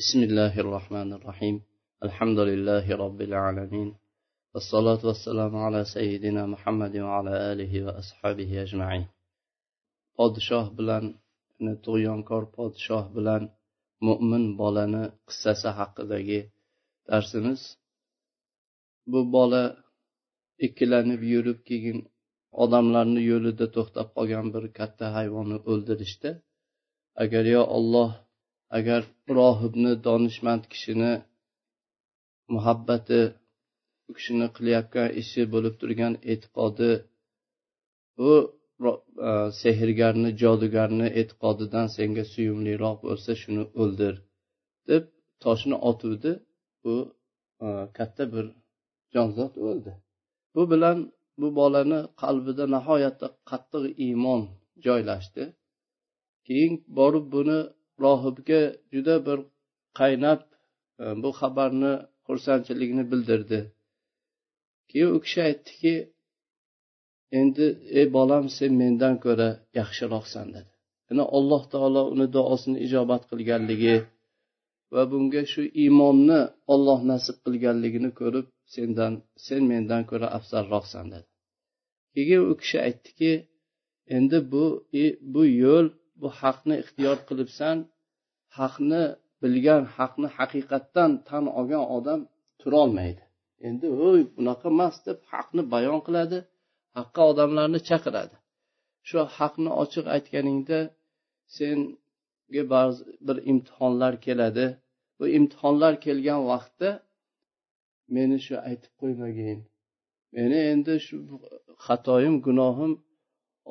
بسم الله الرحمن الرحيم الحمد لله رب العالمين والصلاة والسلام على سيدنا محمد وعلى آله وأصحابه أجمعين podshoh bilan tug'yonkor podshoh bilan mo'min bolani qissasi haqidagi darsimiz bu bola ikkilanib yurib keyin odamlarni yo'lida to'xtab qolgan bir katta hayvonni o'ldirishdi agar yo olloh agar rohibni donishmand kishini muhabbati u kishini qilayotgan ishi bo'lib turgan e'tiqodi bu e, sehrgarni jodugarni e'tiqodidan senga suyumliroq bo'lsa shuni o'ldir deb toshni otuvdi. Bu e, katta bir jonzot o'ldi. Bu bilan bu bolani qalbida nihoyatda qattiq iymon joylashdi. Keyin borib buni rohibga juda bir qaynab e, bu xabarni xursandchiligini bildirdi. Keyin u kishi aytdiki endi ey bolam sen mendan ko'ra yaxshiroqsan dedi. Yana alloh taolo uni duosini ijobat qilganligi va bunga shu iymonni olloh nasib qilganligini ko'rib sendan sen mendan ko'ra afzalroqsan dedi. Keyin u kishi aytdiki endi bu bu yo'l bu haqni ixtiyor qilibsan haqni bilgan haqni haqiqatdan tan olgan odam turolmaydi. Endi o'y bunaqa emas deb haqni bayon qiladi haqqa odamlarni chaqiradi. Shu haqni ochiq aytganingda senga ba'zi bir imtihonlar keladi. Bu imtihonlar kelgan vaqtda meni shu aytib qo'ymagin. Meni endi shu xatoyim gunohim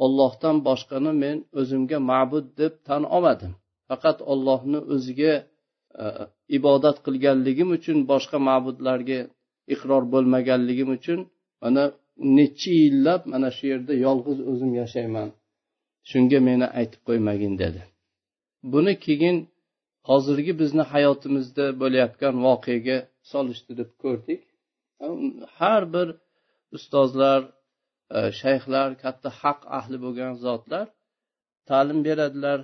ollohdan boshqani men o'zimga ma'bud deb tan olmadim. Faqat ollohni o'ziga e, ibodat qilganligim uchun boshqa ma'budlarga iqror bo'lmaganligim uchun mana necha yillab mana shu yerda yolg'iz o'zim yashayman. Shunga meni aytib qo'ymagin dedi. Buni keyin hozirgi bizni hayotimizda bo'layotgan voqeaga solishtirib ko'rdik. Har bir ustozlar Э, shayxlar katta haq ahli bo'lgan zotlar ta'lim beradilar.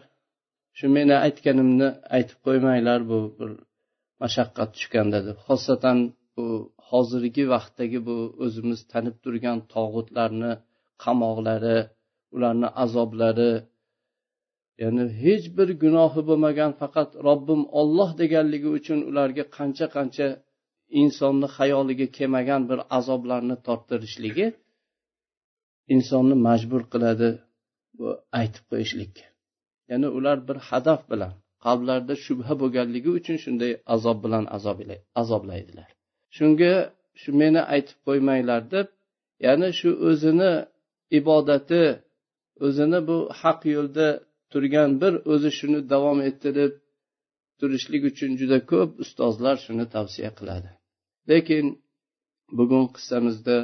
Shu meni aytganimni aytib qo'ymanglar bu bir mashaqqat tushganda deb. Xosatan bu hozirgi vaqtdagi bu o'zimiz tanib turgan tog'utlarni qamoqlari ularni azoblari ya'ni hech bir gunohi bo'lmagan faqat robbim olloh deganligi uchun ularga qancha qancha insonni xayoliga kelmagan bir azoblarni torttirishligi insonni majbur qiladi bu aytib qo'yishlikka. Ya'ni ular bir hadaf bilan qalblarida shubha bo'lganligi uchun shunday azob bilan azoblaydilar. Shunga shu meni aytib qo'ymanglar deb ya'ni shu o'zini ibodati o'zini bu haq yo'lda turgan bir o'zi shuni davom ettirib turishlik uchun juda ko'p ustozlar shuni tavsiya qiladi. Lekin bugun qissamizda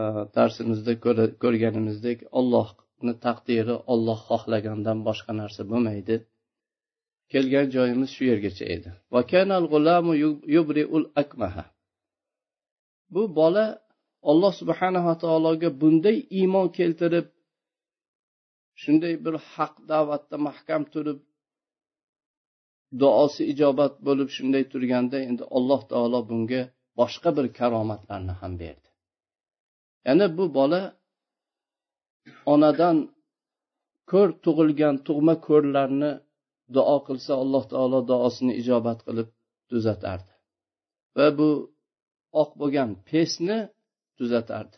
Э, darsimizda ko'rganimizdek ollohni taqdiri olloh xohlagandan boshqa narsa bo'lmaydi. Kelgan joyimiz shu yergacha edi. Bu bola olloh subhanava taologa bunday iymon keltirib shunday bir haq da'vatda mahkam turib duosi ijobat bo'lib shunday turganda endi alloh taolo bunga boshqa bir karomatlarni ham berdi. Ya'ni bu bola onadan ko'r tug'ilgan tug'ma ko'rlarni duo qilsa alloh taolo duosini ijobat qilib tuzatardi. Va bu oq bo'lgan pesni tuzatardi.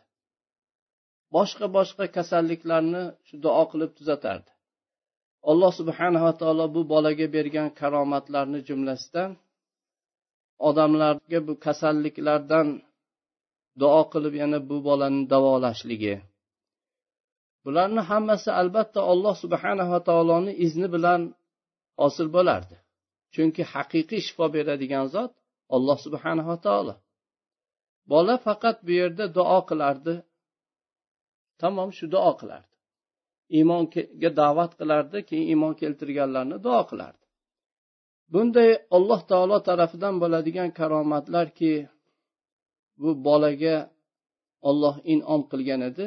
Boshqa boshqa kasalliklarni shu duo qilib tuzatardi. Alloh subhanava taolo bu bolaga bergan karomatlarni jumlasidan odamlarga bu kasalliklardan duo qilib yana bu bolani davolashligi. Bularni hammasi albatta alloh subhanava taoloni izni bilan hosil bo'lardi. Chunki haqiqiy shifo beradigan zot alloh subhanava taolo. Bola faqat bu yerda duo qilardi. Tamom shu duo qilardi. Iymonga da'vat qilardi keyin iymon keltirganlarni duo qilardi. Bunday alloh taolo tarafidan bo'ladigan karomatlarki bu bolaga olloh inom qilgan edi.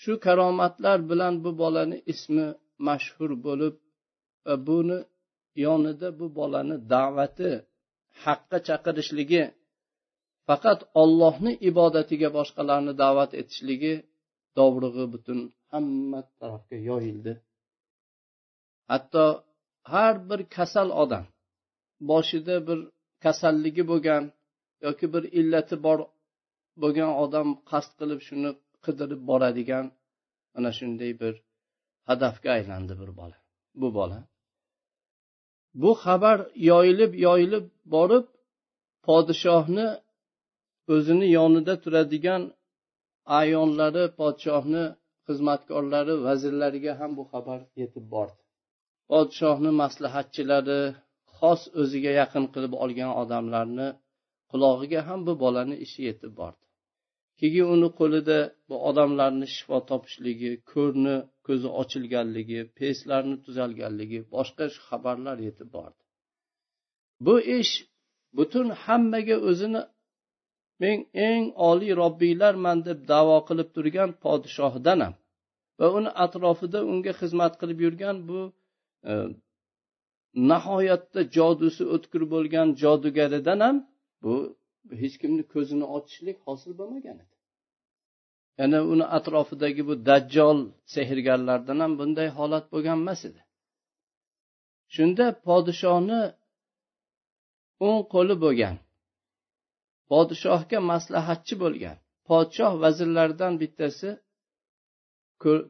Shu karomatlar bilan bu bolani ismi mashhur bo'lib va buni yonida bu bolani da'vati haqqa chaqirishligi faqat ollohni ibodatiga boshqalarni da'vat etishligi dovrug'i butun hamma tarafga yoyildi. Hatto har bir kasal odam boshida bir kasalligi bo'lgan yoki bir illati bor bo'lgan odam qasd qilib shuni qidirib boradigan mana shunday bir hadafga aylandi bir bola bu bola. Bu xabar yoyilib yoyilib borib podshohni o'zini yonida turadigan ayonlari podshohni xizmatkorlari vazirlariga ham bu xabar yetib bordi. Podshohni maslahatchilari xos o'ziga yaqin qilib olgan odamlarni qulog'iga ham bu bolani ishi yetib bordi. Keyin uni qo'lida bu odamlarni shifo topishligi ko'rni ko'zi ochilganligi peslarni tuzalganligi boshqa xabarlar yetib bordi. Bu ish butun hammaga o'zini men eng oliy robbiylarman deb davo qilib turgan podshohdan ham va uni atrofida unga xizmat qilib yurgan bu e, nihoyatda jodusi o'tkir bo'lgan jodugaridan ham bu hech kimni ko'zini ochishlik hosil bo'lmagan edi. Yana uni atrofidagi bu dajjol sehrgarlardan ham bunday holat bo'lgan emas edi. Shunda podshohni o'ng qo'li bo'lgan podshohga maslahatchi bo'lgan podshoh vazirlaridan bittasi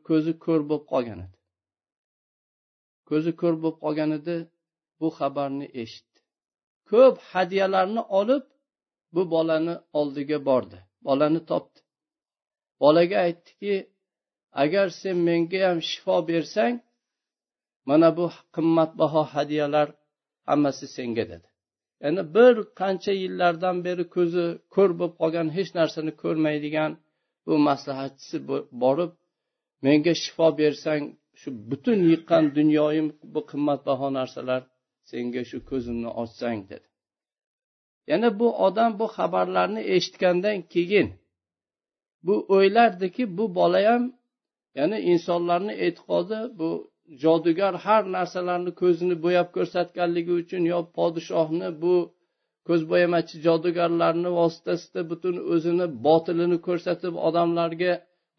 ko'zi ko'r bo'lib qolgan edi. Ko'zi ko'r bo'lib qolgan edi bu xabarni eshitdi. Ko'p hadyalarni olib bu bolani oldiga bordi bolani topdi. Bolaga aytdiki agar sen menga ham shifo bersang mana bu qimmatbaho hadyalar hammasi senga dedi. Ya'ni bir qancha yillardan beri ko'zi ko'r bo'lib qolgan hech narsani ko'rmaydigan bu maslahatchisi borib menga shifo bersang shu butun yiqqan dunyoyim bu qimmatbaho narsalar senga shu ko'zimni ochsang dedi. Yana bu odam bu xabarlarni eshitgandan keyin bu o'ylardiki bu bola ham ya'ni insonlarni e'tiqodi bu jodugar har narsalarni ko'zini bo'yab ko'rsatganligi uchun yo podshohni bu ko'zbo'yamachi jodugarlarni vositasida butun o'zini botilini ko'rsatib odamlarga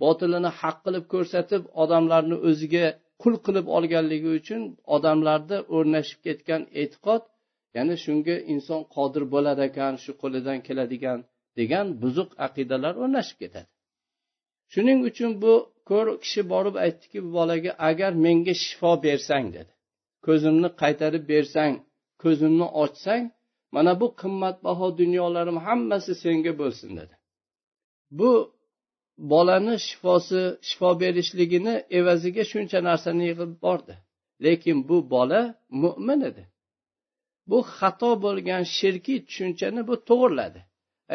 botilini haq qilib ko'rsatib odamlarni o'ziga qul qilib olganligi uchun odamlarda o'rnashib ketgan e'tiqod ya'ni shunga inson qodir bo'lar ekan shu qo'lidan keladigan degan buzuq aqidalar o'rnashib ketadi. Shuning uchun bu ko'r kishi borib aytdiki bu bolaga agar menga shifo bersang dedi ko'zimni qaytarib bersang ko'zimni ochsang mana bu qimmatbaho dunyolarim hammasi senga bo'lsin dedi. Bu bolani shifosi shifo berishligini evaziga shuncha narsani yig'ib bordi. Lekin bu bola mo'min edi. Bu xato bo'lgan shirkiy tushunchani bu to'g'irladi.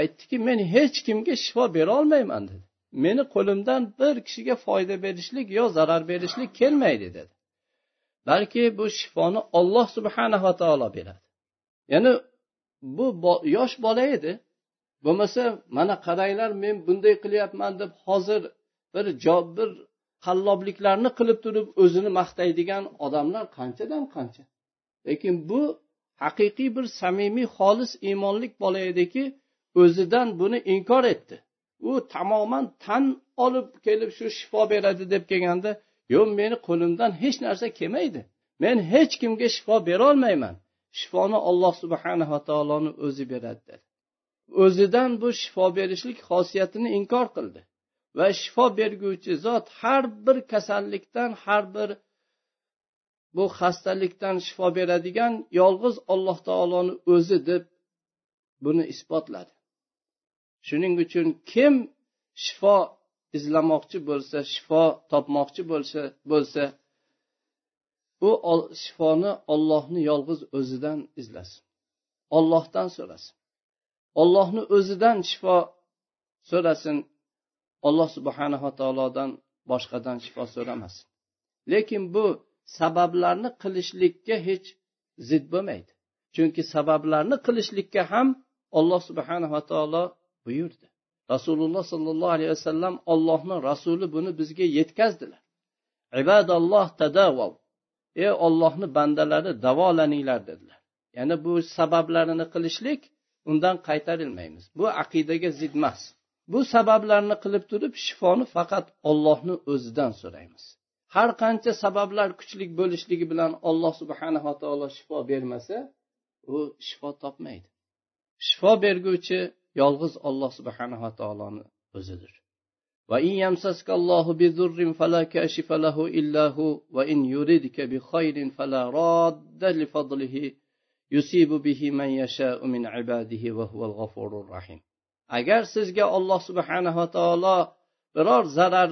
Aytdiki men hech kimga shifo berolmayman dedi. Meni qo'limdan bir kishiga foyda berishlik yo zarar berishlik kelmaydi dedi. Balki bu shifoni olloh subhanava taolo beradi. Ya'ni bu yosh bola edi. Bo'lmasa mana qaranglar men bunday qilyapman deb hozir bir bir qallobliklarni qilib turib o'zini maqtaydigan odamlar qanchadan qancha? Lekin bu haqiqiy bir samimiy xolis iymonlik bola ediki o'zidan buni inkor etdi. U tamoman tan olib kelib shu shifo beradi deb kelganda yo'q meni qo'limdan hech narsa kelmaydi. Men hech kimga shifo berolmayman shifoni olloh subhanava taoloni o'zi beradi. dedi o'zidan bu shifo berishlik xosiyatini inkor qildi. Va shifo berguvchi zot har bir kasallikdan har bir bu xastalikdan shifo beradigan yolg'iz alloh taoloni o'zi deb buni isbotladi. Shuning uchun kim shifo izlamoqchi bo'lsa shifo topmoqchi bo'lsa bo'lsa u shifoni ollohni yolg'iz o'zidan izlasin. Ollohdan so'rasin. Ollohni o'zidan shifo so'rasin. Alloh subhanava taolodan boshqadan shifo so'ramasin. Lekin bu sabablarni qilishlikka hech zid bo'lmaydi. Chunki sabablarni qilishlikka ham alloh subhanava taolo buyurdi. Rasululloh sollallohu alayhi vasallam ollohni rasuli buni bizga yetkazdilar. Ibadalloh tadavav ey ollohni bandalari davolaninglar dedilar. Ya'ni bu sabablarini qilishlik undan qaytarilmaymiz bu aqidaga zid emas bu sabablarni qilib turib shifoni faqat ollohni o'zidan so'raymiz har qancha sabablar kuchli bo'lishligi bilan alloh subhanava taolo shifo bermasa u shifo topmaydi shifo berguvchi yolg'iz olloh subhanava taoloni o'zidir وإن يمسسك الله بضر فلا كاشف له إلا هو وإن يردك بخير فلا راد لفضله bihi man min ibadihi huval rahim. Agar sizga olloh subhanava taolo biror zarar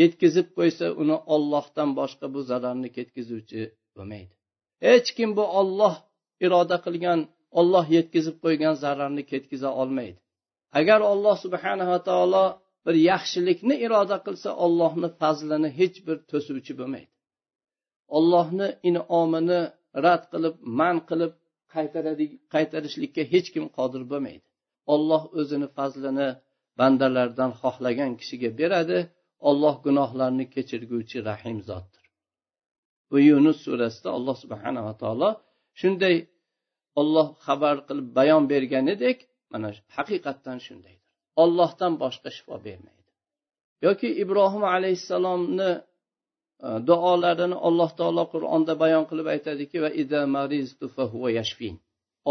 yetkazib qo'ysa uni ollohdan boshqa bu zararni ketkazuvchi bo'lmaydi. Hech kim bu olloh iroda qilgan olloh yetkazib qo'ygan zararni ketkiza olmaydi. Agar olloh subhanava taolo bir yaxshilikni iroda qilsa ollohni fazlini hech bir to'suvchi bo'lmaydi. Ollohni inomini rad qilib man qilib qaytarishlikka hech kim qodir bo'lmaydi. Olloh o'zini fazlini bandalardan xohlagan kishiga beradi olloh gunohlarni kechirguvchi rahim zotdir. Bu yunus surasida alloh subhanava taolo shunday olloh xabar qilib bayon berganidek mana haqiqatdan shundaydir. Ollohdan boshqa shifo bermaydi. Yoki ibrohim alayhissalomni Э, duolarini alloh taolo qur'onda bayon qilib aytadiki va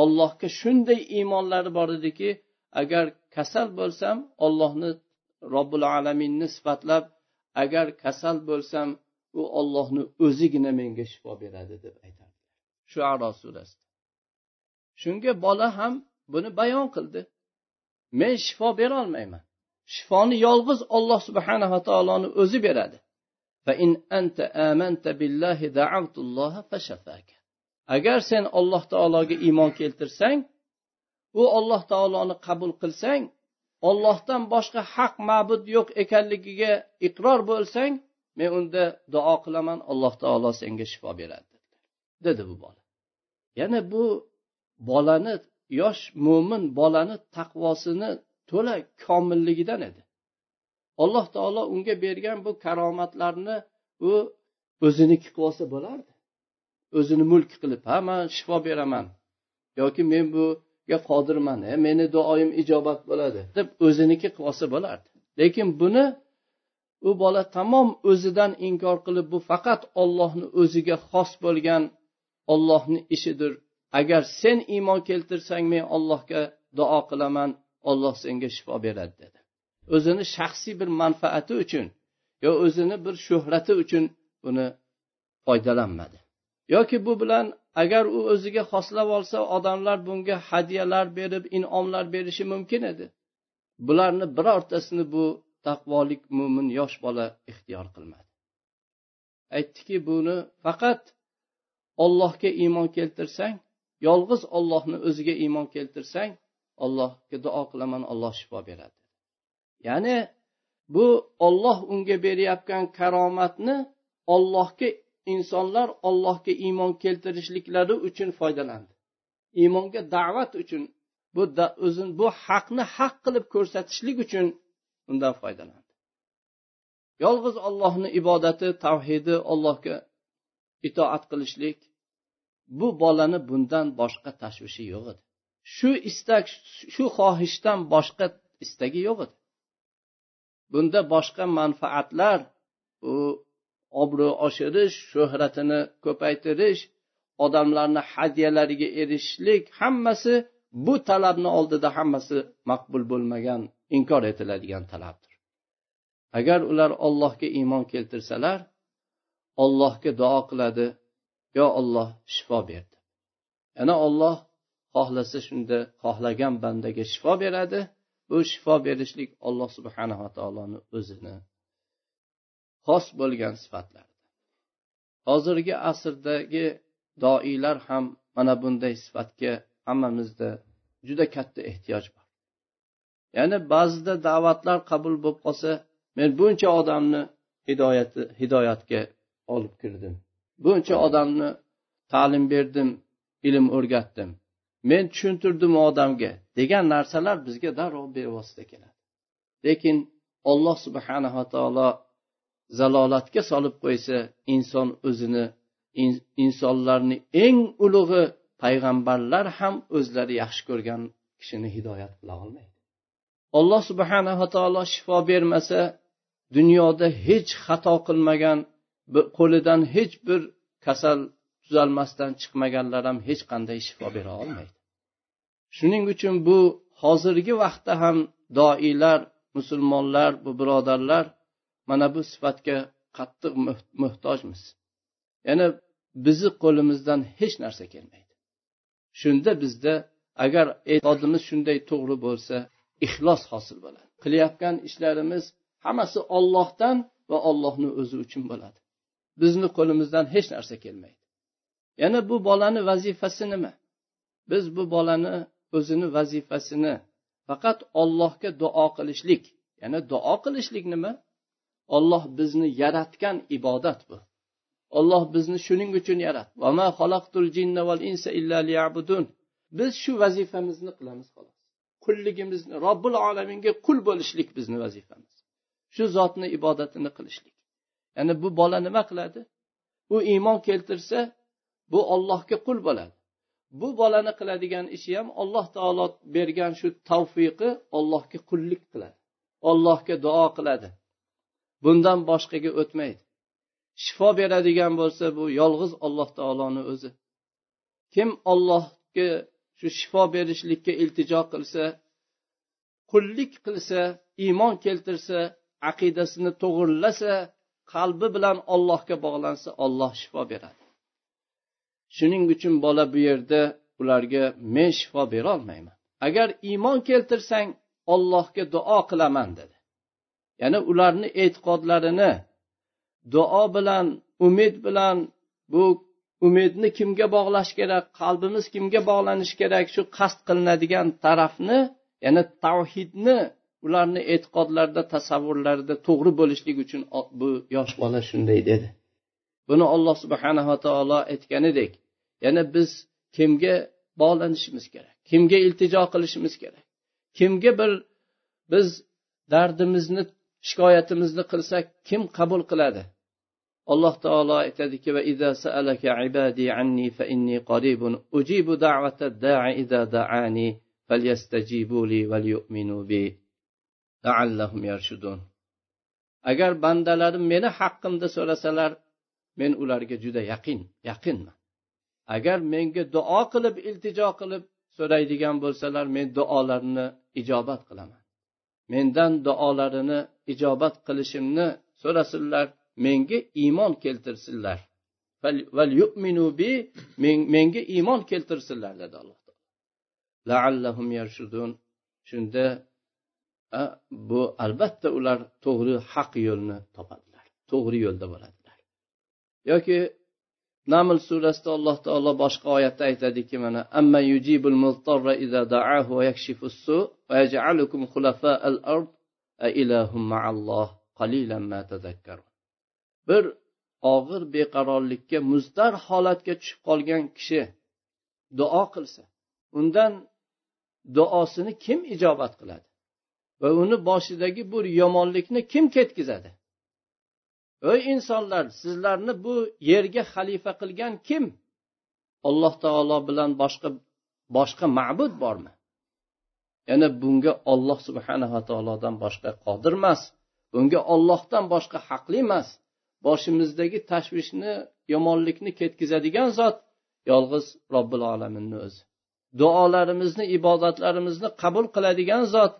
ollohga shunday iymonlari bor ediki agar kasal bo'lsam ollohni robbil alaminni sifatlab agar kasal bo'lsam u ollohni o'zigina menga shifo beradi deb aytadi shu aro surasida. Shunga bola ham buni bayon qildi. Men shifo berolmayman shifoni yolg'iz olloh subhanava taoloni o'zi beradi. فإن أنت آمنت بالله دعوت الله فشفاك. Agar sen alloh taologa iymon keltirsang u olloh taoloni qabul qilsang ollohdan boshqa haq ma'bud yo'q ekanligiga iqror bo'lsang men unda duo qilaman alloh taolo senga shifo beradi dedi bu bola. Yana bu bolani yosh mo'min bolani taqvosini to'la komilligidan edi. Alloh taolo unga bergan bu karomatlarni u o'ziniki qilib olsa bo'lardi. O'zini mulk qilib ha man shifo beraman yoki men buga qodirman e, meni duoyim ijobat bo'ladi deb o'ziniki qilib olsa bo'lardi. Lekin buni u bola tamom o'zidan inkor qilib bu faqat ollohni o'ziga xos bo'lgan ollohni ishidir. Agar sen iymon keltirsang men ollohga duo qilaman olloh senga shifo beradi dedi. O'zini shaxsiy bir manfaati uchun yo o'zini bir shuhrati uchun buni foydalanmadi. Yoki bu bilan agar u o'ziga xoslab olsa odamlar bunga hadyalar berib inomlar berishi mumkin edi. Bularni birortasini bu taqvolik mo'min yosh bola ixtiyor qilmadi. Aytdiki buni faqat ollohga iymon keltirsang yolg'iz ollohni o'ziga iymon keltirsang allohga duo qilaman olloh shifo beradi. Ya'ni bu olloh unga berayotgan karomatni ollohga insonlar ollohga iymon keltirishliklari uchun foydalandi. Iymonga da'vat uchun bu o'zini bu haqni haq qilib ko'rsatishlik uchun undan foydalandi. Yolg'iz ollohni ibodati tavhidi ollohga itoat qilishlik bu bolani bundan boshqa tashvishi yo'q edi. Shu istak shu xohishdan boshqa istagi yo'q edi. Bunda boshqa manfaatlar u obro' oshirish shuhratini ko'paytirish odamlarni hadyalariga erishishlik hammasi bu talabni oldida hammasi maqbul bo'lmagan inkor etiladigan talabdir. Agar ular ollohga iymon keltirsalar ollohga duo qiladi yo olloh shifo berdi. Yana olloh xohlasa shunda xohlagan bandaga shifo beradi bu shifo berishlik alloh subhanava taoloni o'zini xos bo'lgan sifatlar hozirgi asrdagi doiylar ham mana bunday sifatga hammamizda juda katta ehtiyoj bor. Ya'ni ba'zida da'vatlar qabul bo'lib qolsa men buncha odamni hidoyati hidoyatga olib kirdim. Buncha odamni ta'lim berdim ilm o'rgatdim. Men tushuntirdim odamga. Degan narsalar bizga darrov bevosita keladi. Lekin olloh subhanava taolo zalolatga solib qo'ysa inson o'zini insonlarni eng ulug'i payg'ambarlar ham o'zlari yaxshi ko'rgan kishini hidoyat qila olmaydi. Alloh subhanava taolo shifo bermasa dunyoda hech xato qilmagan qo'lidan hech bir kasal tuzalmasdan chiqmaganlar ham hech qanday shifo bera olmaydi. Shuning uchun bu hozirgi vaqtda ham doilar musulmonlar bu birodarlar mana bu sifatga qattiq muhtojmiz. Ya'ni bizni qo'limizdan hech narsa kelmaydi. Shunda bizda agar e'tiqodimiz shunday to'g'ri bo'lsa ixlos hosil bo'ladi. Qilayotgan ishlarimiz hammasi ollohdan va ollohni o'zi uchun bo'ladi. Bizni qo'limizdan hech narsa kelmaydi. Yana bu bolani vazifasi nima? Biz bu bolani o'zini vazifasini faqat ollohga duo qilishlik ya'ni duo qilishlik nima? Olloh bizni yaratgan ibodat bu. Olloh bizni shuning uchun yaratdi biz shu vazifamizni qilamiz xolos. Qulligimizni robbil olaminga qul bo'lishlik bizni vazifamiz. Shu zotni ibodatini qilishlik. Ya'ni bu bola nima qiladi? U iymon keltirsa bu ollohga qul bo'ladi. Bu bolani qiladigan ishi ham alloh taolo bergan shu tavfiqi ollohga qullik qiladi. Ollohga duo qiladi. Bundan boshqaga o'tmaydi. Shifo beradigan bo'lsa bu yolg'iz alloh taoloni o'zi. Kim ollohga shu shifo berishlikka iltijo qilsa qullik qilsa iymon keltirsa aqidasini to'g'irlasa qalbi bilan ollohga bog'lansa olloh shifo beradi. Shuning uchun bola bu yerda ularga men shifo berolmayman. Agar iymon keltirsang ollohga duo qilaman dedi. Ya'ni ularni e'tiqodlarini duo bilan umid bilan bu umidni kimga bog'lash kerak qalbimiz kimga bog'lanishi kerak shu qasd qilinadigan tarafni ya'ni tavhidni ularni e'tiqodlarida tasavvurlarida to'g'ri bo'lishligi uchun bu yosh bola shunday dedi. Buni alloh subhanava taolo aytganidek yana biz kimga bog'lanishimiz kerak kimga iltijo qilishimiz kerak kimga bir biz dardimizni shikoyatimizni qilsak kim qabul qiladi? Alloh taolo aytadiki va iza sa'alaka ibadi anni fa inni qaribun ujibu da'vata da'i iza da'ani falyastajibu li wal yu'minu bi la'allahum yarshudun. Agar bandalarim meni haqqimda so'rasalar men ularga juda yaqin yaqinman. Agar menga duo qilib iltijo qilib so'raydigan bo'lsalar men duolarini ijobat qilaman. Mendan duolarini ijobat qilishimni so'rasinlar menga iymon keltirsinlar. Menga iymon keltirsinlar dedi alloh laallahum yarshudun. Shunda bu albatta ular to'g'ri haq yo'lni topadilar to'g'ri yo'lda bo'ladilar. Yoki naml surasida alloh taolo boshqa oyatda aytadiki mana amma yujibul muztarra iza da'ahu va yakshifu su va yaj'alukum khulafa al ard a ilahum ma'alloh qalilan ma tadakkarun bir og'ir beqarorlikka muzdar holatga tushib qolgan kishi duo qilsa undan duosini kim ijobat qiladi? Va uni boshidagi bu yomonlikni kim ketkazadi? Ey insonlar sizlarni bu yerga xalifa qilgan kim? Alloh taolo bilan boshqa boshqa ma'bud bormi? Ya'ni bunga olloh subhanava taolodan boshqa qodir emas bunga ollohdan boshqa haqli emas. Boshimizdagi tashvishni yomonlikni ketkazadigan zot yolg'iz robbil alaminni o'zi. Duolarimizni ibodatlarimizni qabul qiladigan zot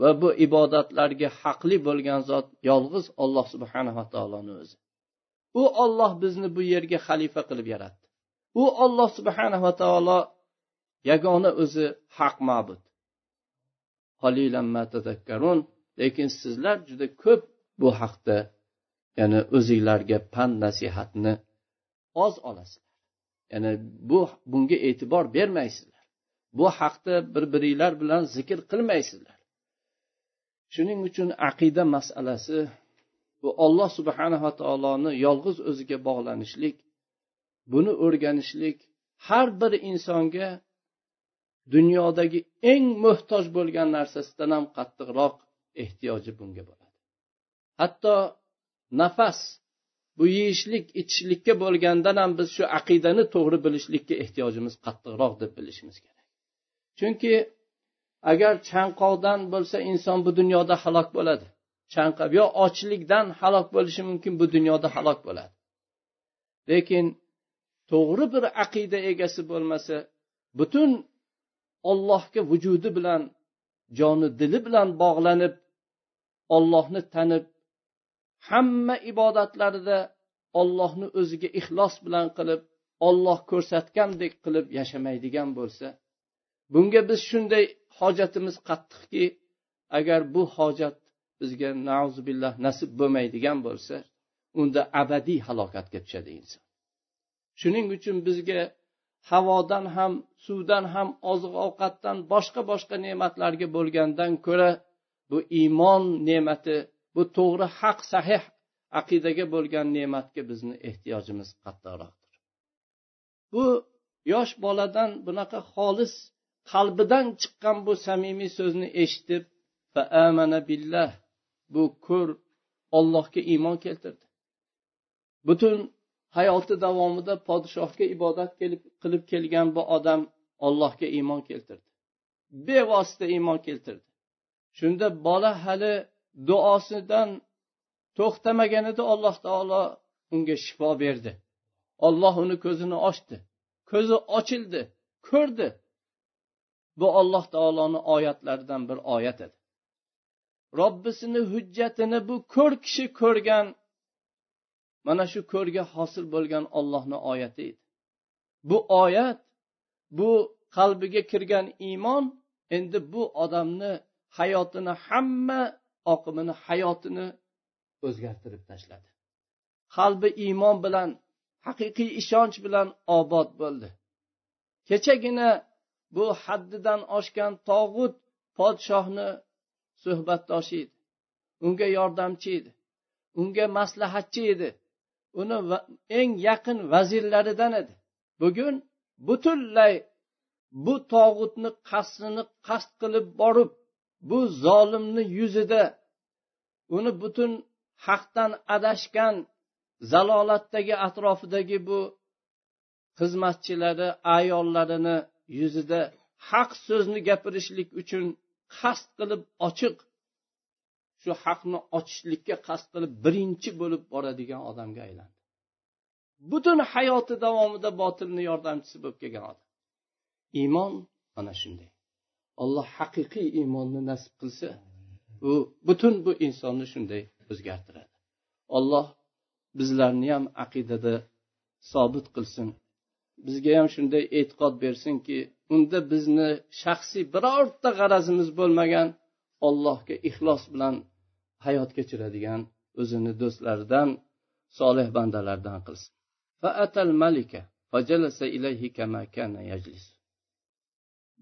va bu ibodatlarga haqli bo'lgan zot yolg'iz olloh subhanava taoloni o'zi. U olloh bizni bu yerga xalifa qilib yaratdi. U olloh subhanava taolo yagona o'zi haq ma'bud. Lekin sizlar juda ko'p bu haqda ya'ni o'zinglarga pand nasihatni oz olasizlar. Ya'ni bu bunga e'tibor bermaysizlar. Bu haqda bir biringlar bilan zikr qilmaysizlar. Shuning uchun aqida masalasi bu olloh subhanava taoloni yolg'iz o'ziga bog'lanishlik buni o'rganishlik har bir insonga dunyodagi eng muhtoj bo'lgan narsasidan ham qattiqroq ehtiyoji bunga bo'ladi hatto nafas bu yeyishlik ichishlikka bo'lgandan ham biz shu aqidani to'g'ri bilishlikka ehtiyojimiz qattiqroq deb bilishimiz kerak. Chunki agar chanqoqdan bo'lsa inson bu dunyoda halok bo'ladi. Chanqab yo ochlikdan halok bo'lishi mumkin bu dunyoda halok bo'ladi. Lekin to'g'ri bir aqida egasi bo'lmasa butun ollohga vujudi bilan joni dili bilan bog'lanib ollohni tanib hamma ibodatlarida ollohni o'ziga ixlos bilan qilib olloh ko'rsatgandek qilib yashamaydigan bo'lsa bunga biz shunday hojatimiz qattiqki agar bu hojat bizga nauzubillah nasib bo'lmaydigan bo'lsa unda abadiy halokatga tushadi inson. Shuning uchun bizga havodan ham suvdan ham oziq ovqatdan boshqa boshqa ne'matlarga bo'lgandan ko'ra bu iymon ne'mati bu to'g'ri haq sahih aqidaga bo'lgan ne'matga bizni ehtiyojimiz qattiqroqdir. Bu yosh boladan bunaqa xolis qalbidan chiqqan bu samimiy so'zni eshitib billah bu ko'r ollohga iymon keltirdi. Butun hayoti davomida podshohga ibodat qilib kelgan bu odam ollohga iymon keltirdi. Bevosita iymon keltirdi. Shunda bola hali duosidan to'xtamagan edi alloh taolo unga shifo berdi. Olloh uni ko'zini ochdi. Ko'zi ochildi ko'rdi. Bu alloh taoloni oyatlaridan bir oyat edi. Robbisini hujjatini bu ko'r kishi ko'rgan mana shu ko'rga hosil bo'lgan ollohni oyati edi. Bu oyat bu qalbiga kirgan iymon endi bu odamni hayotini hamma oqimini hayotini o'zgartirib tashladi. Qalbi iymon bilan haqiqiy ishonch bilan obod bo'ldi. Kechagina bu haddidan oshgan tog'ut podshohni suhbatdoshi edi. Unga yordamchi edi. Unga maslahatchi edi. Uni eng yaqin vazirlaridan edi. Bugun butunlay bu tog'utni qasrini qasd qilib borib bu zolimni yuzida uni butun haqdan adashgan zalolatdagi atrofidagi bu xizmatchilari ayollarini yuzida haq so'zni gapirishlik uchun qasd qilib ochiq shu haqni ochishlikka qasd qilib birinchi bo'lib boradigan odamga aylandi. Butun hayoti davomida botilni yordamchisi bo'lib kelgan odam. Iymon mana shunday. Alloh haqiqiy iymonni nasib qilsa u butun bu insonni shunday o'zgartiradi. Olloh bizlarni ham aqidada sobit qilsin bizga ham shunday e'tiqod bersinki unda bizni shaxsiy birorta g'arazimiz bo'lmagan ollohga ixlos bilan hayot kechiradigan o'zini do'stlaridan solih bandalardan qilsin.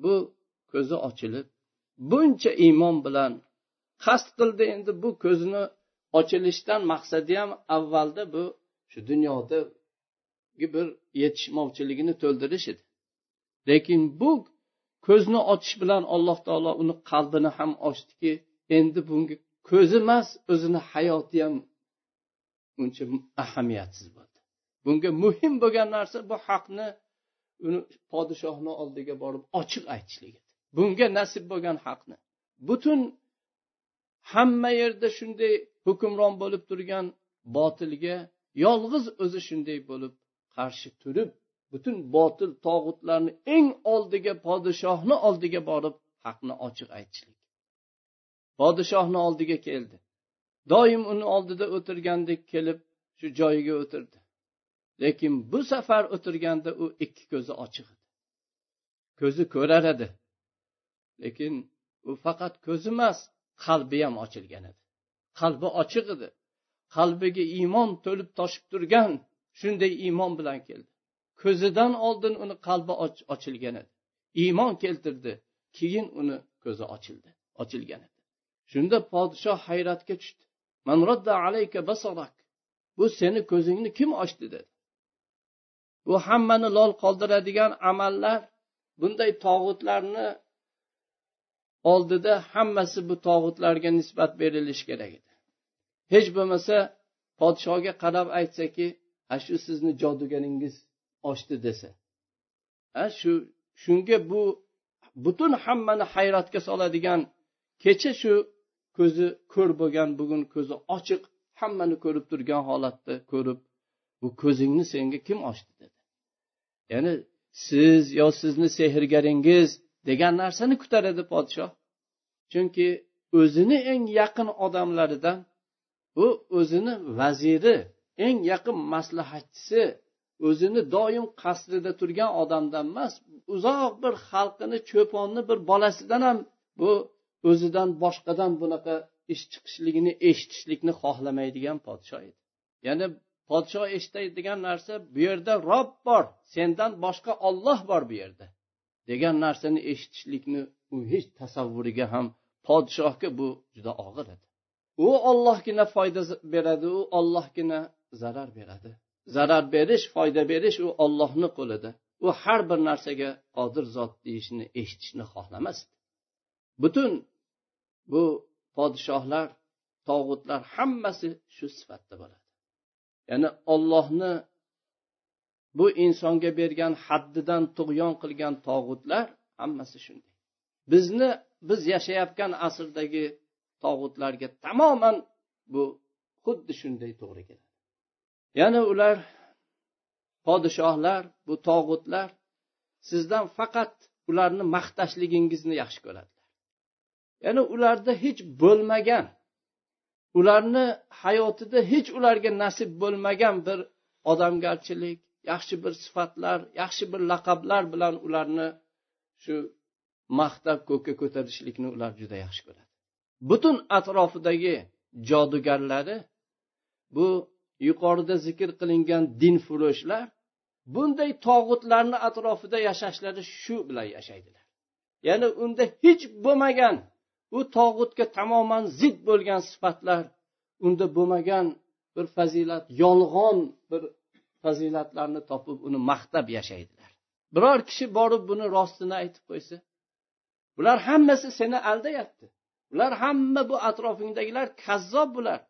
Bu ko'zi ochilib buncha iymon bilan qasd qildi endi bu ko'zini ochilishdan maqsadi ham avvalda bu shu dunyoda bir yetishmovchiligini to'ldirish edi. Lekin bu ko'zni ochish bilan alloh taolo uni qalbini ham ochdiki endi bunga ko'zi emas o'zini hayoti ham uncha ahamiyatsiz bo'ldi. Bunga muhim bo'lgan narsa bu haqni uni podshohni oldiga borib ochiq aytishlik edi. Bunga nasib bo'lgan haqni. Butun hamma yerda shunday hukmron bo'lib turgan botilga yolg'iz o'zi shunday bo'lib qarshi turib butun botil tog'utlarni eng oldiga podshohni oldiga borib haqni ochiq aytishlik. Podshohni oldiga keldi. Doim uni oldida o'tirgandek kelib shu joyiga o'tirdi. Lekin bu safar o'tirganda u ikki ko'zi ochiq edi. Ko'zi ko'rar edi. Lekin u faqat ko'zi emas qalbi ham ochilgan edi. Qalbi ochiq edi. Qalbiga iymon to'lib toshib turgan shunday iymon bilan keldi. Ko'zidan oldin uni qalbi ochilgan edi. Iymon keltirdi keyin uni ko'zi ochildi ochilgan edi. Shunda podshoh hayratga tushdi. Man alayka basarak. Bu seni ko'zingni kim ochdi dedi. Bu hammani lol qoldiradigan amallar bunday tog'utlarni oldida hammasi bu tog'utlarga nisbat berilishi kerak edi. Hech bo'lmasa podshohga qarab aytsaki a shu sizni jodugaringiz ochdi desa. A shu shunga bu butun hammani hayratga soladigan kecha shu ko'zi ko'r bo'lgan bugun ko'zi ochiq hammani ko'rib turgan holatda ko'rib bu ko'zingni senga kim ochdi dedi. Ya'ni siz yo sizni sehrgaringiz degan narsani kutar edi podshoh. Chunki o'zini eng yaqin odamlaridan u o'zini vaziri eng yaqin maslahatchisi o'zini doim qasrida turgan odamdan emas uzoq bir xalqini cho'ponni bir bolasidan ham bu o'zidan boshqadan bunaqa ish chiqishligini eshitishlikni xohlamaydigan podsho edi. Ya'ni podsho eshitadigan narsa bu yerda rob bor sendan boshqa olloh bor bu yerda degan narsani eshitishlikni u hech tasavvuriga ham podshohga bu juda og'ir edi. U ollohgina foyda beradi u ollohgina zarar beradi. Zarar berish foyda berish u ollohni qo'lida. U har bir narsaga qodir zot deyishni eshitishni xohlamasdi butun bu podshohlar tog'utlar hammasi shu sifatda bo'ladi. Ya'ni ollohni bu insonga bergan haddidan tug'yon qilgan tog'utlar hammasi shunday. Bizni biz yashayotgan asrdagi tog'utlarga tamoman bu xuddi shunday to'g'ri keladi. Ya'ni ular podshohlar bu tog'utlar sizdan faqat ularni maqtashligingizni yaxshi ko'radilar. Ya'ni ularda hech bo'lmagan ularni hayotida hech ularga nasib bo'lmagan bir odamgarchilik yaxshi bir sifatlar yaxshi bir laqablar bilan ularni shu maqtab ko'kka ko'tarishlikni ular juda yaxshi ko'radi. Butun atrofidagi jodugarlari bu yuqorida zikr qilingan dinfurushlar bunday tog'utlarni atrofida yashashlari shu bilan yashaydilar. Ya'ni unda hech bo'lmagan u tog'utga tamoman zid bo'lgan sifatlar unda bo'lmagan bir fazilat yolg'on bir fazilatlarni topib uni maqtab yashaydilar. Biror kishi borib buni rostini aytib qo'ysa bular hammasi seni aldayapti. Ular hamma bu atrofingdagilar kazzob bular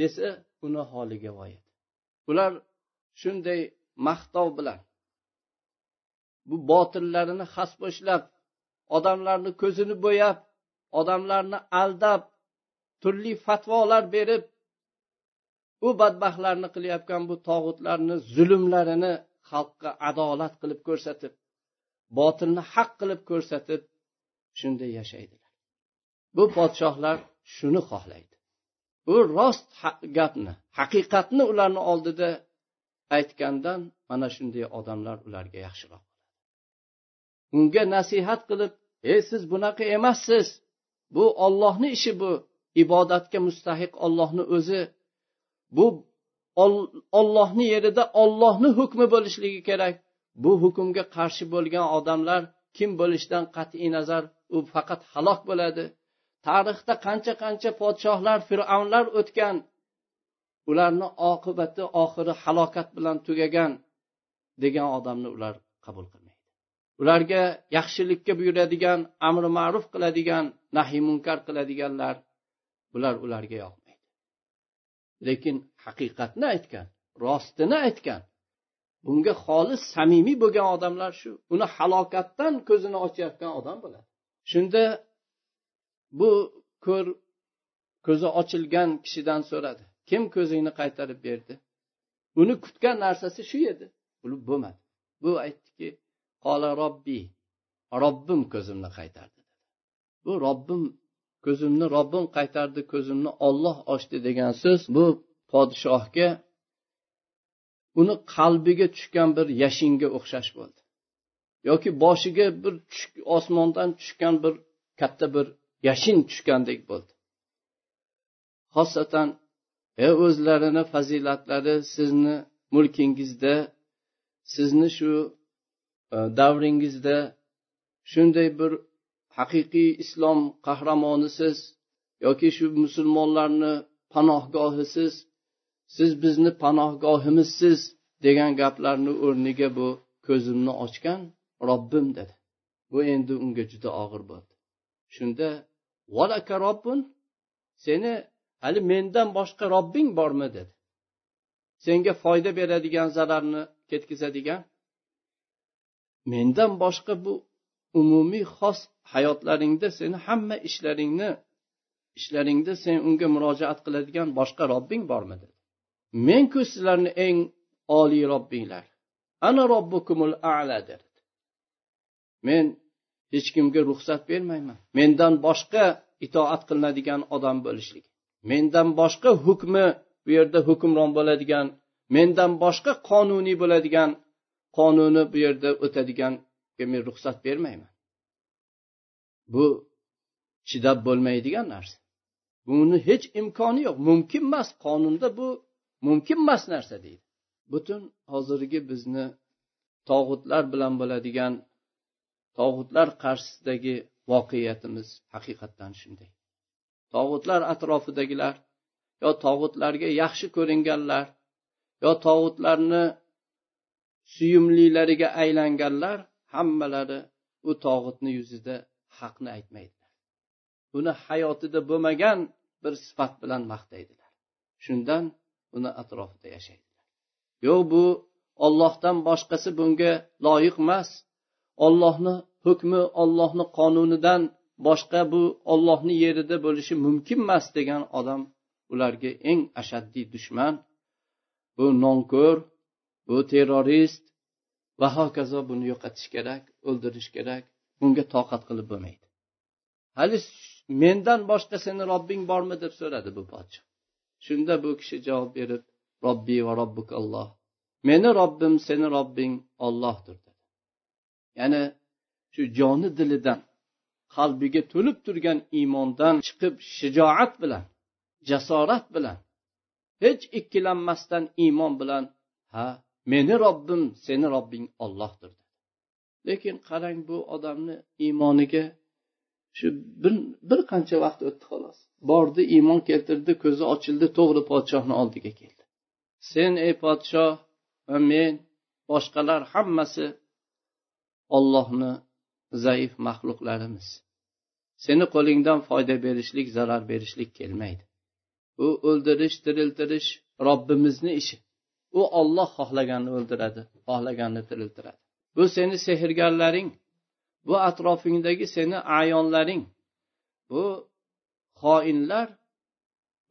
desa uni holiga voy ular shunday maqtov bilan bu botillarini hasboshlab odamlarni ko'zini bo'yab odamlarni aldab turli fatvolar berib u badbaxtlarni qilayotgan bu tog'utlarni zulmlarini xalqqa adolat qilib ko'rsatib botilni haq qilib ko'rsatib shunday yashaydilar. Bu podshohlar shuni xohlaydi. U rost gapni haqiqatni ularni oldida aytgandan mana shunday odamlar ularga yaxshiroq unga nasihat qilib ey siz bunaqa emassiz. Bu ollohni ishi bu. Ibodatga mustahiq ollohni o'zi. Bu ollohni yerida ollohni hukmi bo'lishligi kerak. Bu hukmga qarshi bo'lgan odamlar kim bo'lishidan qat'iy nazar u faqat halok bo'ladi. Tarixda qancha qancha podshohlar fir'avnlar o'tgan ularni oqibati oxiri halokat bilan tugagan degan odamni ular qabul qilmaydi. Ularga yaxshilikka buyuradigan amri ma'ruf qiladigan nahiy munkar qiladiganlar bular ularga yoqmaydi. Lekin haqiqatni aytgan rostini aytgan bunga xolis samimiy bo'lgan odamlar shu uni halokatdan ko'zini ochayotgan odam bo'ladi. Shunda bu ko'r ko'zi ochilgan kishidan so'radi. Kim ko'zingni qaytarib berdi? Uni kutgan narsasi shu edi. Bu bo'lmadi. Bu aytdiki qola robbiy robbim ko'zimni qaytardi. Bu robbim ko'zimni robbim qaytardi ko'zimni olloh ochdi degan so'z bu podshohga uni qalbiga tushgan bir yashinga o'xshash bo'ldi. Yoki boshiga bir osmondan tushgan bir katta bir yashin tushgandek bo'ldi. Xosatan e o'zlarini fazilatlari sizni mulkingizda sizni shu e, davringizda shunday bir haqiqiy islom qahramonisiz yoki shu musulmonlarni panohgohisiz siz bizni panohgohimizsiz degan gaplarni o'rniga bu ko'zimni ochgan robbim dedi. Bu endi unga juda og'ir bo'ldi. Shunda valaka robbun seni hali mendan boshqa robbing bormi? dedi. Senga foyda beradigan zararni ketkazadigan mendan boshqa bu umumiy xos hayotlaringda seni hamma ishlaringni ishlaringda sen unga murojaat qiladigan boshqa robbing bormi? dedi. Menku sizlarni eng oliy robbinglar. Ana robbukumul ala dedi. Men hech kimga ruxsat bermayman. Mendan boshqa itoat qilinadigan odam bo'lishlik. Mendan boshqa hukmi bu yerda hukmron bo'ladigan mendan boshqa qonuniy bo'ladigan qonuni bu yerda o'tadiganga men ruxsat bermayman. Bu chidab bo'lmaydigan narsa. Buni hech imkoni yo'q. Mumkin emas qonunda bu mumkin emas narsa deydi. Butun hozirgi bizni tog'utlar bilan bo'ladigan tog'utlar qarshisidagi voqeiyatimiz haqiqatdan shunday. Tog'utlar atrofidagilar yo tog'utlarga yaxshi ko'ringanlar yo tog'utlarni suyumlilariga aylanganlar hammalari u tog'utni yuzida haqni aytmaydilar. Uni hayotida bo'lmagan bir sifat bilan maqtaydilar. Shundan uni atrofida yashaydilar. Yo'q bu ollohdan boshqasi bunga loyiq emas ollohni hukmi ollohni qonunidan boshqa bu ollohni yerida bo'lishi mumkin emas degan odam ularga eng ashaddiy dushman bu nonko'r bu terrorist va hokazo buni yo'qotish kerak o'ldirish kerak bunga toqat qilib bo'lmaydi. Hali mendan boshqa seni robbing bormi deb so'radi bu podsho. Shunda bu kishi javob berib robbiy va robbuk alloh meni robbim seni robbing ollohdir ya'ni shu joni dilidan qalbiga to'lib turgan iymondan chiqib shijoat bilan jasorat bilan hech ikkilanmasdan iymon bilan ha meni robbim seni robbing ollohdir lekin qarang bu odamni iymoniga shu bir bir qancha vaqt o'tdi xolos. Bordi iymon keltirdi ko'zi ochildi to'g'ri podshohni oldiga keldi. Sen ey podshoh va men boshqalar hammasi ollohni zaif maxluqlarimiz. Seni qo'lingdan foyda berishlik zarar berishlik kelmaydi. U o'ldirish tiriltirish robbimizni ishi. U olloh xohlaganini o'ldiradi xohlaganini tiriltiradi. Bu seni sehrgarlaring bu atrofingdagi seni ayonlaring. Bu xoinlar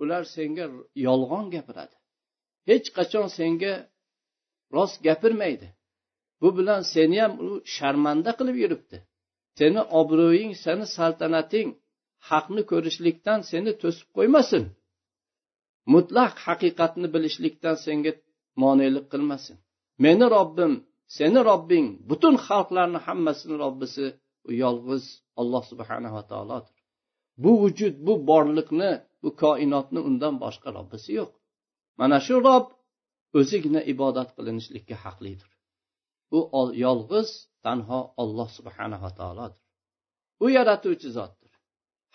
ular senga yolg'on gapiradi. Hech qachon senga rost gapirmaydi. Bu bilan seni ham u sharmanda qilib yuribdi. Seni obro'ying seni saltanating haqni ko'rishlikdan seni to'sib qo'ymasin. Mutlaq haqiqatni bilishlikdan senga monelik qilmasin. Meni robbim seni robbing butun xalqlarni hammasini robbisi u yolg'iz alloh subhanava taolodir. Bu vujud bu borliqni bu koinotni undan boshqa robbisi yo'q. Mana shu rob o'zigina ibodat qilinishlikka haqlidir. U yolg'iz tanho olloh subhanava taolodir. U yaratuvchi zotdir.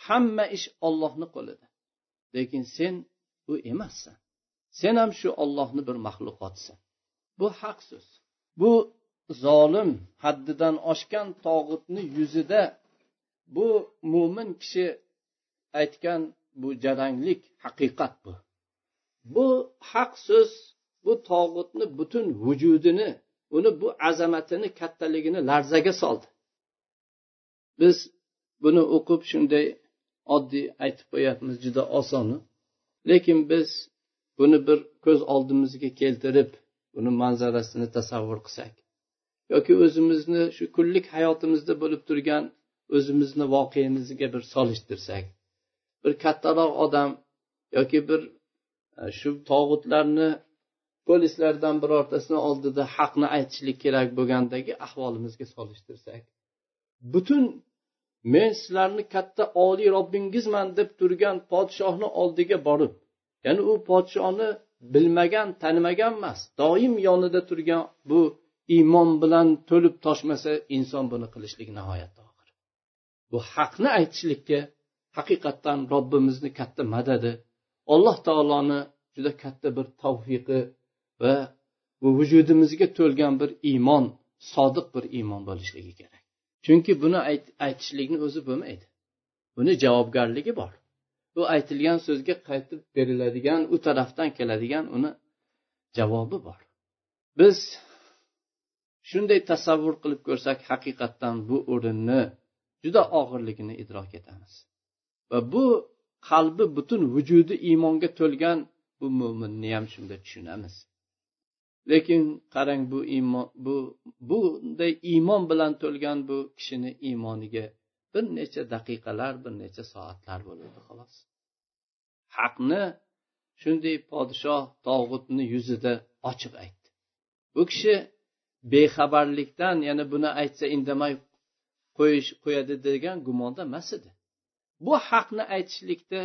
Hamma ish ollohni qo'lida. Lekin sen u emassan. Sen ham shu ollohni bir maxluqotsan. Bu haq so'z. Bu zolim haddidan oshgan tog'utni yuzida bu mo'min kishi aytgan bu jaranglik haqiqat bu. Bu haq so'z bu tog'utni butun vujudini uni bu azamatini kattaligini larzaga soldi. Biz buni o'qib shunday oddiy aytib qo'yapmiz juda osoni lekin biz buni bir ko'z oldimizga keltirib buni manzarasini tasavvur qilsak yoki o'zimizni shu kunlik hayotimizda bo'lib turgan o'zimizni voqeamizga bir solishtirsak bir kattaroq odam yoki bir e, shu tog'utlarni polislardan birortasini oldida haqni aytishlik kerak bo'lgandagi ahvolimizga solishtirsak butun men sizlarni katta oliy robbingizman deb turgan podshohni oldiga borib ya'ni u podshohni bilmagan tanimagan emas doim yonida turgan bu iymon bilan to'lib toshmasa inson buni qilishlik nihoyatda og'ir. Bu haqni aytishlikka haqiqatdan robbimizni katta madadi alloh taoloni juda katta bir tavfiqi va bu vujudimizga to'lgan bir iymon sodiq bir iymon bo'lishligi kerak. Chunki buni aytishlikni o'zi bo'lmaydi. Buni javobgarligi bor. Bu aytilgan so'zga qaytib beriladigan u tarafdan keladigan uni javobi bor. Biz shunday tasavvur qilib ko'rsak haqiqatdan bu o'rinni juda og'irligini idrok etamiz. Va bu qalbi butun vujudi iymonga to'lgan bu mo'minni ham shunday tushunamiz. Lekin qarang bu iymon bu bunday iymon bilan to'lgan bu kishini iymoniga bir necha daqiqalar bir necha soatlar bo'ladi xolos. Haqni shunday podshoh tog'utni yuzida ochiq aytdi. Bu kishi bexabarlikdan yana buni aytsa indamay qo'yish qo'yadi degan gumonda emas edi. Bu haqni aytishlikda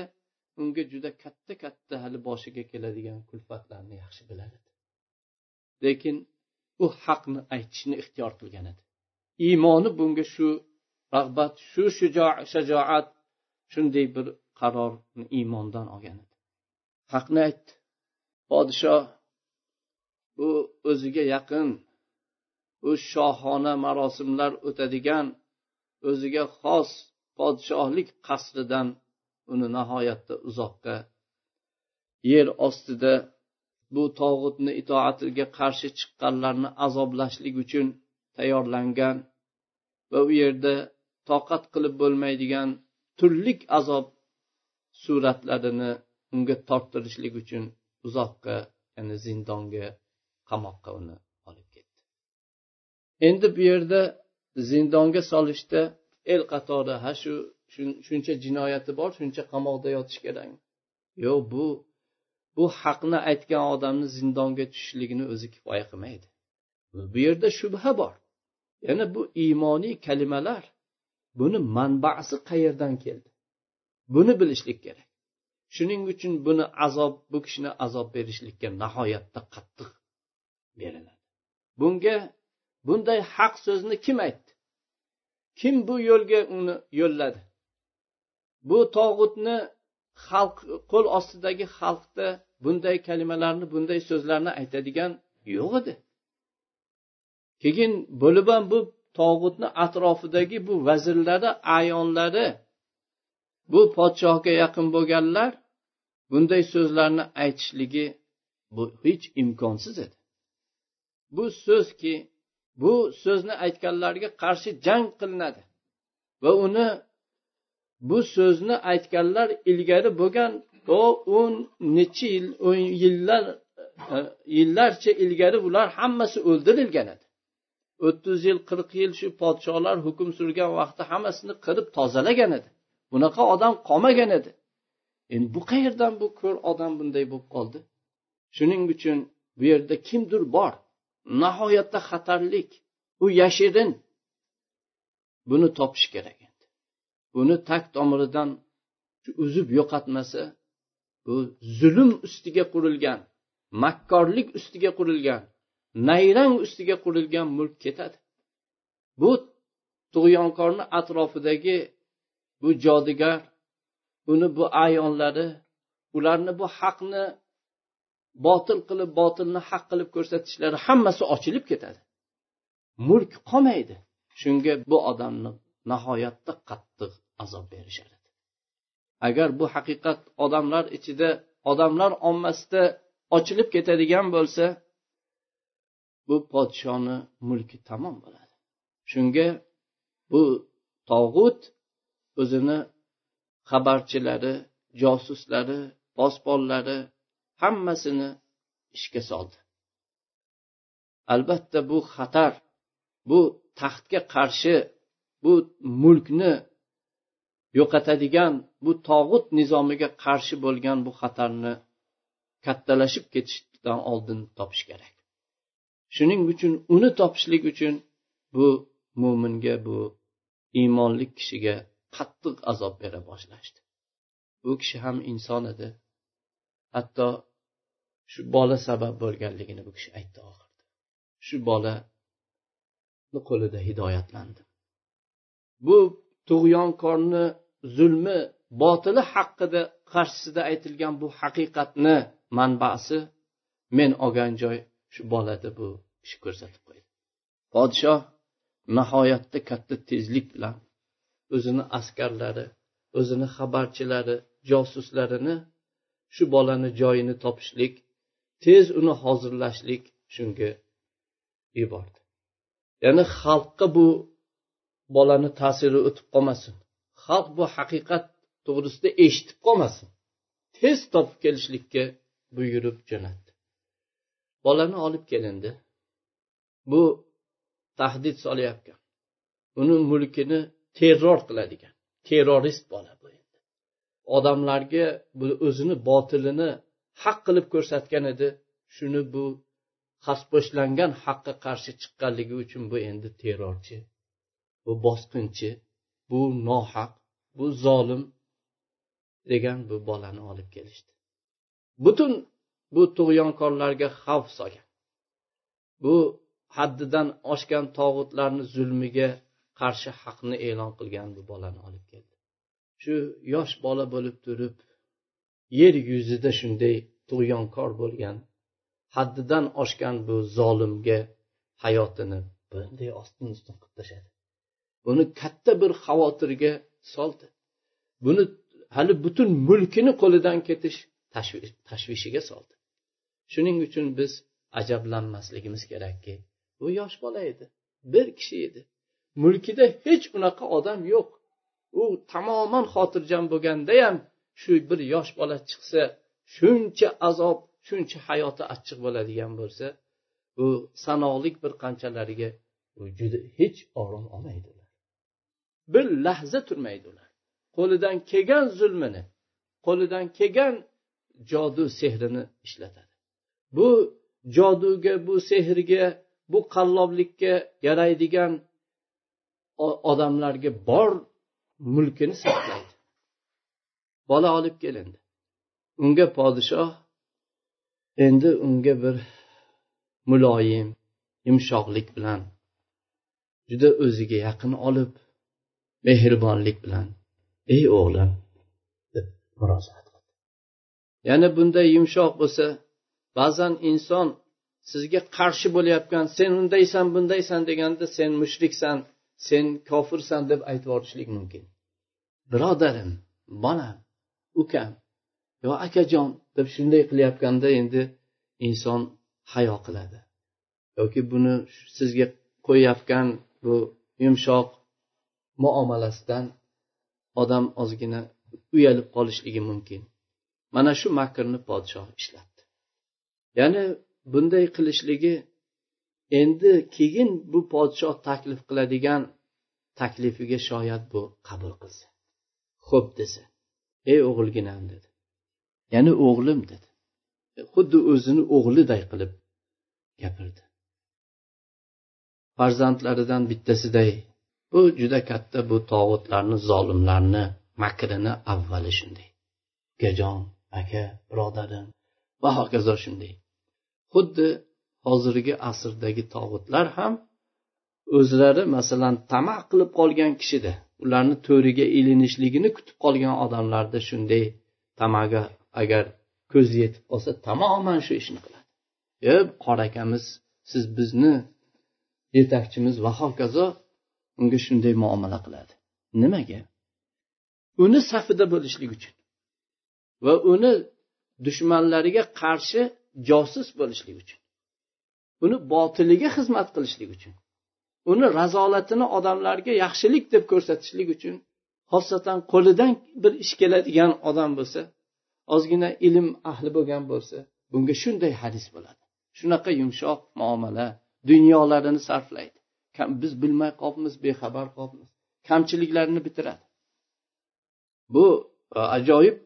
unga juda katta katta hali boshiga keladigan kulfatlarni yaxshi bilar edi lekin u haqni aytishni ixtiyor qilgan edi. Iymoni bunga shu rag'bat shu shajoat shunday bir qarorni iymondan olgan edi. Haqni aytdi. Podshoh bu o'ziga yaqin u shohona marosimlar o'tadigan o'ziga xos podshohlik qasridan uni nihoyatda uzoqqa yer ostida bu tog'utni itoatiga qarshi chiqqanlarni azoblashlik uchun tayyorlangan va u yerda toqat qilib bo'lmaydigan turli azob suratlarini unga torttirishlik uchun uzoqqa ya'ni zindonga qamoqqa uni olib ketdi. Endi bu yerda zindonga solishda el qatori ha shu shuncha jinoyati bor shuncha qamoqda yotish kerak yo'q bu bu haqni aytgan odamni zindonga tushishligini o'zi kifoya qilmaydi bu yerda shubha bor. Yana bu iymoniy kalimalar buni manbasi qayerdan keldi? Buni bilishlik kerak. Shuning uchun buni azob bu kishini azob berishlikka nihoyatda qattiq beriladi. Bunga bunday haq so'zni kim aytdi? Kim bu yo'lga uni yo'lladi? Bu tog'utni xalq qo'l ostidagi xalqda bunday kalimalarni bunday so'zlarni aytadigan yo'q edi. Keyin bo'lib ham bu tog'utni atrofidagi bu vazirlari ayonlari bu podshohga yaqin bo'lganlar bunday so'zlarni aytishligi bu hech imkonsiz edi. Bu so'zki bu so'zni aytganlarga qarshi jang qilinadi va uni bu so'zni aytganlar ilgari bo'lgan to o'n necha yil o'n yillar e, yillarcha ilgari ular hammasi o'ldirilgan edi. O'ttiz yil qirq yil shu podsholar hukm surgan vaqtda hammasini qirib tozalagan edi. Bunaqa odam qolmagan edi. Endi bu qayerdan bu ko'r odam bunday bo'lib qoldi? Shuning uchun bu yerda kimdir bor. Nihoyatda xatarlik. U yashirin. Buni topish kerak endi buni tag tomiridan uzib yo'qotmasa bu zulm ustiga qurilgan makkorlik ustiga qurilgan nayrang ustiga qurilgan mulk ketadi. Bu tug'yonkorni atrofidagi bu jodugar uni bu ayonlari ularni bu haqni botil qilib botilni haq qilib ko'rsatishlari hammasi ochilib ketadi. Mulk qolmaydi. Shunga bu odamni nihoyatda qattiq azob berishadi. Agar bu haqiqat odamlar ichida odamlar ommasida ochilib ketadigan bo'lsa bu podshoni mulki tamom bo'ladi. Shunga bu tog'ut o'zini xabarchilari josuslari posbonlari hammasini ishga soldi. Albatta bu xatar bu taxtga qarshi bu mulkni yo'qotadigan bu tog'ut nizomiga qarshi bo'lgan bu xatarni kattalashib ketishidan oldin topish kerak. Shuning uchun uni topishlik uchun bu mo'minga bu iymonli kishiga qattiq azob bera boshlashdi. U kishi ham inson edi. Hatto shu bola sabab bo'lganligini bu kishi aytdi oxirida. Shu bolani qo'lida hidoyatlandi. Bu tug'yonkorni zulmi botili haqida qarshisida aytilgan bu haqiqatni manbasi men olgan joy shu bolada bu ish ko'rsatib qo'ydi. Podshoh nihoyatda katta tezlik bilan o'zini askarlari o'zini xabarchilari josuslarini shu bolani joyini topishlik tez uni hozirlashlik shunga yubordi. Ya'ni xalqqa bu bolani ta'siri o'tib qolmasin. Xalq bu haqiqat to'g'risida eshitib qolmasin. Tez topib kelishlikka buyurib jo'natdi. Bolani olib kelindi. Bu tahdid solayotgan uni mulkini terror qiladigan terrorist bola bu endi. Odamlarga bu o'zini botilini haq qilib ko'rsatgan edi. Shuni bu xaspo'shlangan haqqa qarshi chiqqanligi uchun bu endi terrorchi bu bosqinchi bu nohaq bu zolim degan bu bolani olib kelishdi. Butun bu tug'yonkorlarga xavf solgan. Bu haddidan oshgan tog'utlarni zulmiga qarshi haqni e'lon qilgan bu bolani olib keldi. Shu yosh bola bo'lib turib yer yuzida shunday tug'yonkor bo'lgan haddidan oshgan bu zolimga hayotini bunday ostin ustin qilib tashladi. Buni katta bir xavotirga soldi. Buni hali butun mulkini qo'lidan ketish tashvishiga soldi. Shuning uchun biz ajablanmasligimiz kerakki bu yosh bola edi bir kishi edi. Mulkida hech unaqa odam yo'q. U tamoman xotirjam bo'lgandayam shu bir yosh bola chiqsa shuncha azob shuncha hayoti achchiq bo'ladigan bo'lsa bu sanoqlik bir qanchalariga u juda hech orom olmaydi. Bir lahza turmaydi ular. Qo'lidan kelgan zulmini qo'lidan kelgan jodu sehrini ishlatadi. Bu joduga bu sehrga bu qalloblikka yaraydigan odamlarga bor mulkini saqlaydi. Bola olib kelindi. Unga podshoh endi unga bir muloyim yumshoqlik bilan juda o'ziga yaqin olib mehribonlik bilan. Ey o'g'lim deb murojaat qildi. Ya'ni bunday yumshoq bo'lsa ba'zan inson sizga qarshi bo'layotgan sen undaysan bundaysan deganda sen mushriksan sen kofirsan deb aytib yuborishlik mumkin. Birodarim bolam ukam yo akajon deb shunday qilayotganda endi inson hayo qiladi. Yoki buni sizga qo'yayotgan bu yumshoq muomalasidan odam ozgina uyalib qolishligi mumkin. Mana shu makrni podshoh ishlatdi. Ya'ni bunday qilishligi endi keyin bu podshoh taklif qiladigan taklifiga shoyat bu qabul qilsa xo'p desa ey o'g'ilginam dedi. Ya'ni o'g'lim dedi. E, xuddi o'zini o'g'liday qilib gapirdi. Farzandlaridan bittasiday bu juda katta bu tog'utlarni zolimlarni makrini avvali shunday. Ukajon aka birodarim va hokazo shunday. Xuddi hozirgi asrdagi tog'utlar ham o'zlari masalan tama qilib qolgan kishida ularni to'riga ilinishligini kutib qolgan odamlarda shunday tamaga agar ko'zi yetib qolsa tamoman shu ishni qiladi. E qora akamiz siz bizni yetakchimiz va hokazo unga shunday muomala qiladi. Nimaga? Uni safida bo'lishlik uchun va uni dushmanlariga qarshi josus bo'lishlik uchun uni botiliga xizmat qilishlik uchun uni razolatini odamlarga yaxshilik deb ko'rsatishlik uchun xosatan qo'lidan bir ish keladigan odam bo'lsa ozgina ilm ahli bo'lgan bo'lsa bunga shunday hadis bo'ladi. Shunaqa yumshoq muomala dunyolarini sarflaydi. Biz bilmay qolibmiz bexabar qolibmiz. Kamchiliklarni bitiradi. Bu e, ajoyib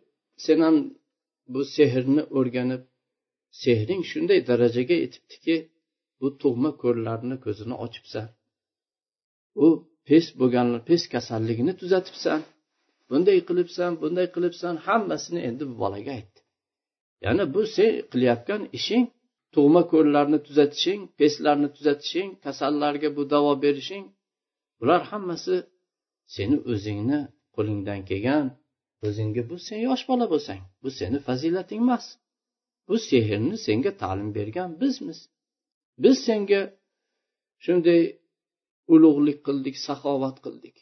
sen ham bu sehrni o'rganib sehring shunday darajaga yetibdiki bu tug'ma ko'rlarni ko'zini ochibsan. U pes bo'lgan pes kasalligini tuzatibsan. Bunday qilibsan bunday qilibsan hammasini endi bu bolaga aytdi ya'ni bu sen qilayotgan ishing tug'ma ko'rlarni tuzatishing peslarni tuzatishing kasallarga bu davo berishing bular hammasi seni o'zingni qo'lingdan kelgan o'zingga bu sen yosh bola bo'lsang bu seni fazilating emas. Bu sehrni senga ta'lim bergan bizmiz. Biz senga shunday ulug'lik qildik saxovat qildik.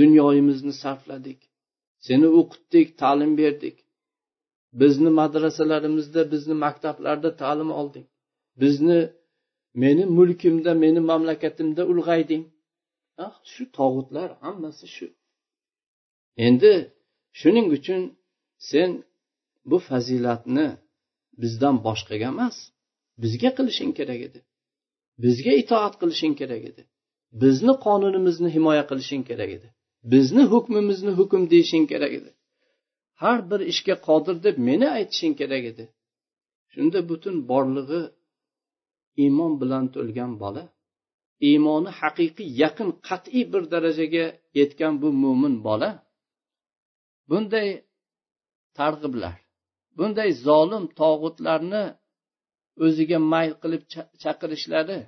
Dunyoyimizni sarfladik. Seni o'qitdik ta'lim berdik. Bizni madrasalarimizda bizni maktablarda ta'lim olding. Bizni meni mulkimda meni mamlakatimda ulg'ayding. Ah, shu tog'utlar hammasi shu. Endi shuning uchun sen bu fazilatni bizdan boshqaga emas bizga qilishing kerak edi. Bizga itoat qilishing kerak edi. Bizni qonunimizni himoya qilishing kerak edi. Bizni hukmimizni hukm deyishing kerak edi. Har bir ishga qodir deb meni aytishing kerak edi. Shunda butun borlig'i iymon bilan to'lgan bola iymoni haqiqiy yaqin qat'iy bir darajaga yetgan bu mo'min bola bunday targ'iblar bunday zolim tog'utlarni o'ziga mayl qilib chaqirishlari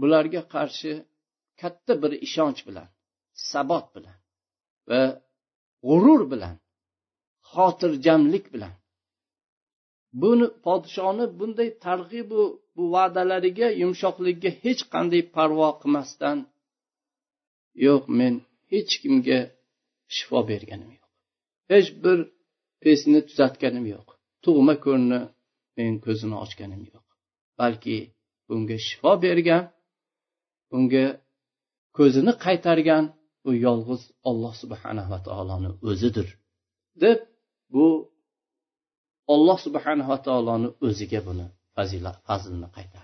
bularga qarshi katta bir ishonch bilan sabot bilan va g'urur bilan xotirjamlik bilan. Buni podshoni bunday targ'ibu bu va'dalariga yumshoqligiga hech qanday parvo qilmasdan yo'q men hech kimga shifo berganim yo'q. Hech bir pesni tuzatganim yo'q. Tug'ma ko'rni men ko'zini ochganim yo'q. Balki bunga shifo bergan bunga ko'zini qaytargan u yolg'iz olloh subhanava taoloni o'zidir deb bu olloh subhanava taoloni o'ziga buni fazilat fazlini qaytardi.